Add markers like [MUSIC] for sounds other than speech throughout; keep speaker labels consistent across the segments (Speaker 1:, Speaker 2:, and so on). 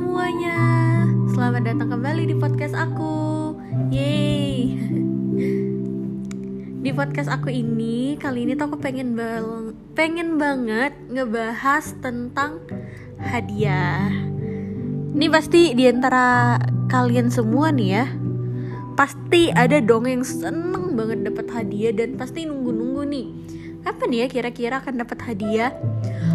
Speaker 1: semuanya. Selamat datang kembali di podcast aku. Yeay. [LAUGHS] Di podcast aku ini Kali ini tuh aku pengen bal Pengen banget ngebahas tentang hadiah. Ini pasti di antara kalian semua nih ya Pasti ada dong yang seneng banget dapat hadiah Dan pasti nunggu-nunggu nih. Kapan ya kira-kira akan dapat hadiah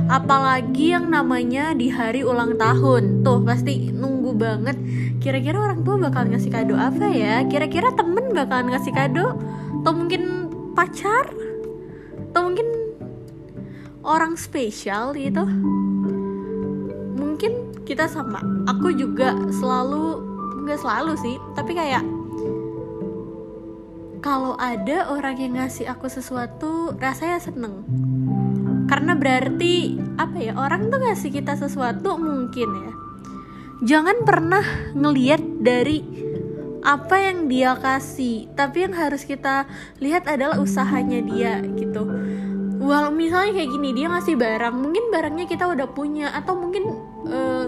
Speaker 1: apalagi yang namanya di hari ulang tahun. Tuh pasti nunggu banget. Kira-kira orang tua bakal ngasih kado apa ya? Kira-kira temen bakal ngasih kado? Atau mungkin pacar? Atau mungkin orang spesial gitu? Mungkin kita sama. Aku juga selalu nggak selalu sih tapi kayak kalau ada orang yang ngasih aku sesuatu rasanya seneng karena berarti apa ya orang tuh ngasih kita sesuatu mungkin ya. Jangan pernah ngeliat dari apa yang dia kasih. Tapi yang harus kita lihat adalah usahanya dia gitu. Walau misalnya kayak gini dia ngasih barang mungkin barangnya kita udah punya. Atau mungkin uh,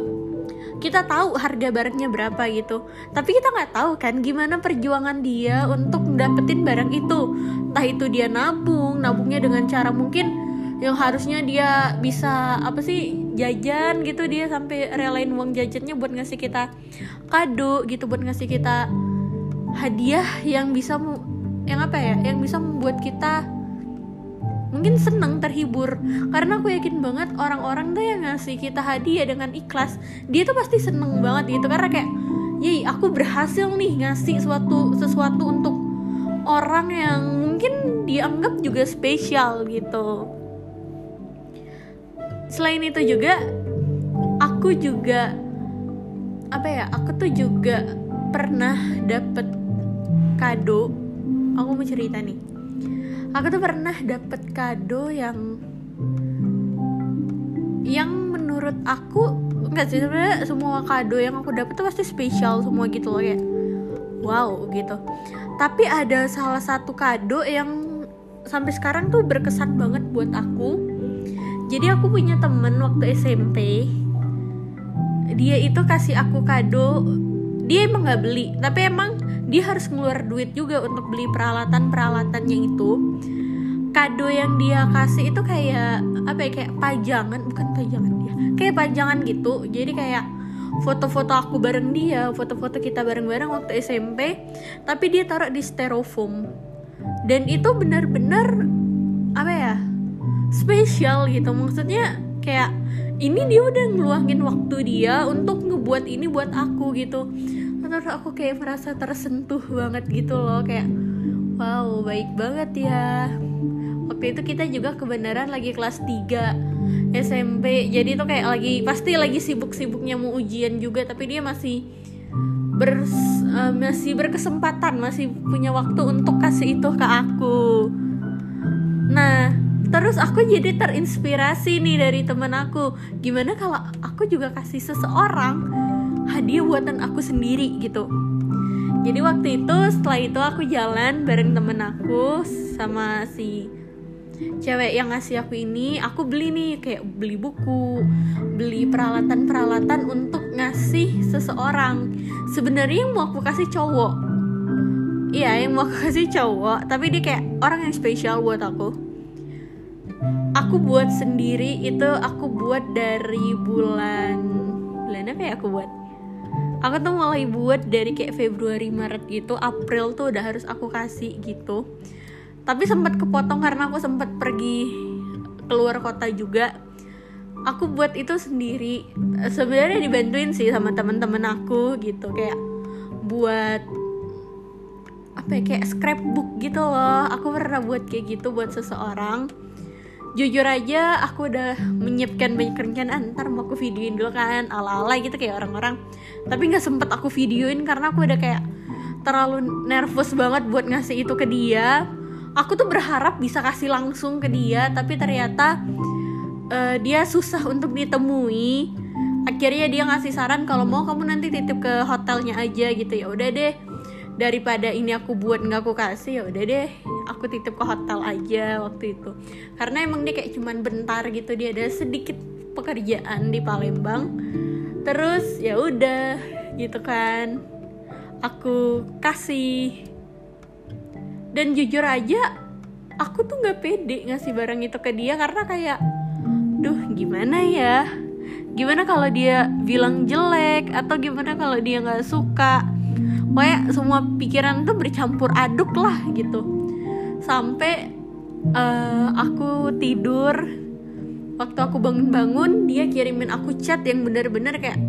Speaker 1: kita tahu harga barangnya berapa gitu. Tapi kita nggak tahu kan gimana perjuangan dia untuk dapetin barang itu. Entah itu dia nabung nabungnya dengan cara mungkin yang harusnya dia bisa apa sih jajan gitu dia sampai relain uang jajannya buat ngasih kita kado gitu buat ngasih kita hadiah yang bisa yang apa ya yang bisa membuat kita mungkin seneng terhibur. Karena aku yakin banget orang-orang tuh yang ngasih kita hadiah dengan ikhlas dia tuh pasti seneng banget gitu. Karena kayak yey aku berhasil nih ngasih suatu sesuatu untuk orang yang mungkin dianggap juga spesial gitu selain itu juga aku juga apa ya aku tuh juga pernah dapet kado. Aku mau cerita nih. Aku tuh pernah dapet kado yang yang menurut aku nggak sih sebenarnya semua kado yang aku dapet tuh pasti spesial semua gitu loh ya wow gitu. Tapi ada salah satu kado yang sampai sekarang tuh berkesan banget buat aku jadi aku punya temen waktu SMP dia itu kasih aku kado. Dia emang nggak beli. Tapi emang dia harus ngeluar duit juga untuk beli peralatan peralatannya itu. Kado yang dia kasih itu kayak apa ya kayak pajangan. Bukan pajangan dia kayak pajangan gitu. Jadi kayak foto-foto aku bareng dia foto-foto kita bareng-bareng waktu SMP tapi dia taruh di styrofoam. Dan itu benar-benar apa ya spesial gitu. Maksudnya kayak ini dia udah ngeluangin waktu dia untuk ngebuat ini buat aku gitu. Terus aku kayak merasa tersentuh banget gitu loh kayak wow baik banget ya. Waktu itu kita juga kebenaran lagi kelas 3 SMP jadi itu kayak lagi pasti lagi sibuk-sibuknya mau ujian juga tapi dia masih ber uh, masih berkesempatan masih punya waktu untuk kasih itu ke aku terus aku jadi terinspirasi nih dari temen aku. Gimana kalau aku juga kasih seseorang hadiah buatan aku sendiri gitu. Jadi waktu itu setelah itu aku jalan bareng temen aku sama si cewek yang ngasih aku ini. Aku beli nih kayak beli buku beli peralatan-peralatan untuk ngasih seseorang. Sebenarnya mau aku kasih cowok. Iya yang mau kasih cowok tapi dia kayak orang yang spesial buat aku aku buat sendiri itu aku buat dari bulan bulan apa ya aku buat? Aku tuh mulai buat dari kayak Februari Maret gitu April tuh udah harus aku kasih gitu. Tapi sempat kepotong karena aku sempat pergi keluar kota juga. Aku buat itu sendiri. Sebenarnya dibantuin sih sama teman-teman aku gitu kayak buat apa ya kayak scrapbook gitu loh. Aku pernah buat kayak gitu buat seseorang jujur aja aku udah menyiapkan banyak rencana. Ntar mau aku videoin dulu kan ala-ala gitu kayak orang-orang. Tapi nggak sempet aku videoin karena aku udah kayak terlalu nervous banget buat ngasih itu ke dia. Aku tuh berharap bisa kasih langsung ke dia tapi ternyata uh, dia susah untuk ditemui. Akhirnya dia ngasih saran kalau mau kamu nanti titip ke hotelnya aja gitu. Ya udah deh daripada ini aku buat nggak aku kasih ya udah deh aku titip ke hotel aja waktu itu. Karena emang dia kayak cuman bentar gitu dia ada sedikit pekerjaan di Palembang. Terus ya udah gitu kan. Aku kasih. Dan jujur aja aku tuh nggak pede ngasih barang itu ke dia karena kayak duh gimana ya? Gimana kalau dia bilang jelek atau gimana kalau dia nggak suka pokoknya semua pikiran tuh bercampur aduk lah gitu. Sampai uh, aku tidur. Waktu aku bangun-bangun dia kirimin aku chat yang bener-bener kayak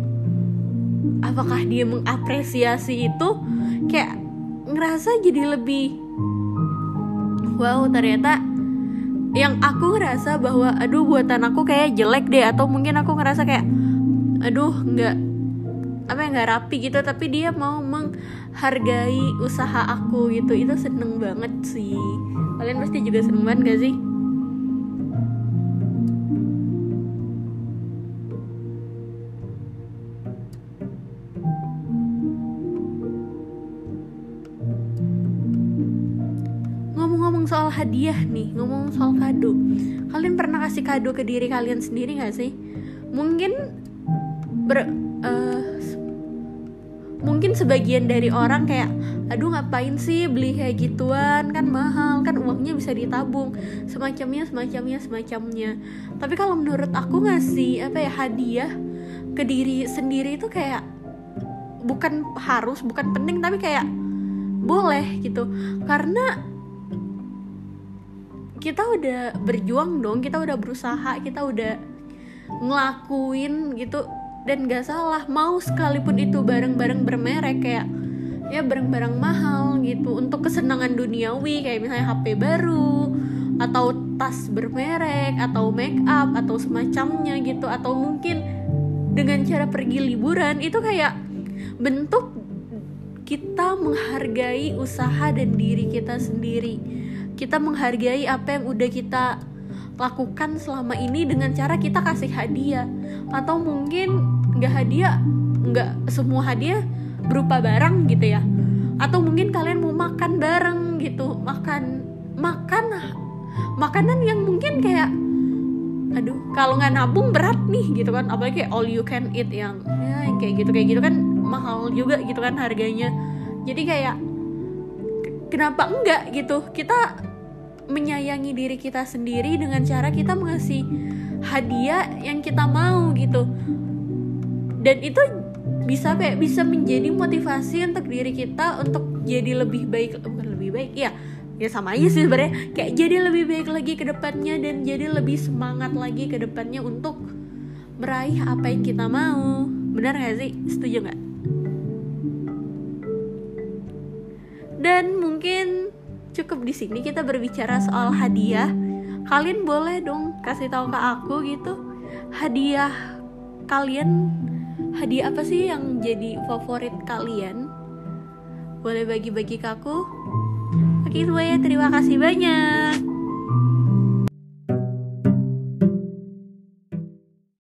Speaker 1: apakah dia mengapresiasi itu? Kayak ngerasa jadi lebih wow ternyata yang aku ngerasa bahwa aduh buatan aku kayak jelek deh. Atau mungkin aku ngerasa kayak aduh nggak apa ya nggak rapi gitu tapi dia mau menghargai usaha aku gitu itu seneng banget sih kalian pasti juga seneng banget gak sih soal hadiah nih, ngomong soal kado. Kalian pernah kasih kado ke diri kalian sendiri gak sih? Mungkin ber uh, mungkin sebagian dari orang kayak aduh ngapain sih beli kayak gituan? Kan mahal kan uangnya bisa ditabung. Semacamnya semacamnya semacamnya. Tapi kalau menurut aku ngasih apa ya hadiah ke diri sendiri itu kayak bukan harus bukan penting tapi kayak boleh gitu. Karena kita udah berjuang dong kita udah berusaha kita udah ngelakuin gitu dan gak salah mau sekalipun itu barang-barang bermerek kayak ya barang-barang mahal gitu. Untuk kesenangan duniawi kayak misalnya HP baru atau tas bermerek atau make up atau semacamnya gitu. Atau mungkin dengan cara pergi liburan itu kayak bentuk kita menghargai usaha dan diri kita sendiri. Kita menghargai apa yang udah kita lakukan selama ini dengan cara kita kasih hadiah. Atau mungkin nggak hadiah nggak semua hadiah berupa barang gitu ya. Atau mungkin kalian mau makan bareng gitu makan makan makanan yang mungkin kayak aduh kalau nggak nabung berat nih gitu kan. Apalagi kayak all you can eat yang ya kayak gitu kayak gitu kan mahal juga gitu kan harganya. Jadi kayak kenapa enggak? gitu. Kita menyayangi diri kita sendiri dengan cara kita mengasih hadiah yang kita mau gitu. Dan itu bisa kayak bisa menjadi motivasi untuk diri kita untuk jadi lebih baik bukan lebih baik ya ya sama aja sih sebenarnya. Kayak jadi lebih baik lagi ke depannya dan jadi lebih semangat lagi ke depannya untuk meraih apa yang kita mau. Benar gak sih? Setuju nggak? Dan mungkin cukup di sini kita berbicara soal hadiah. Kalian boleh dong kasih tahu ke aku gitu hadiah kalian hadiah apa sih yang jadi favorit kalian? Boleh bagi-bagi ke aku? Oke semuanya terima kasih banyak.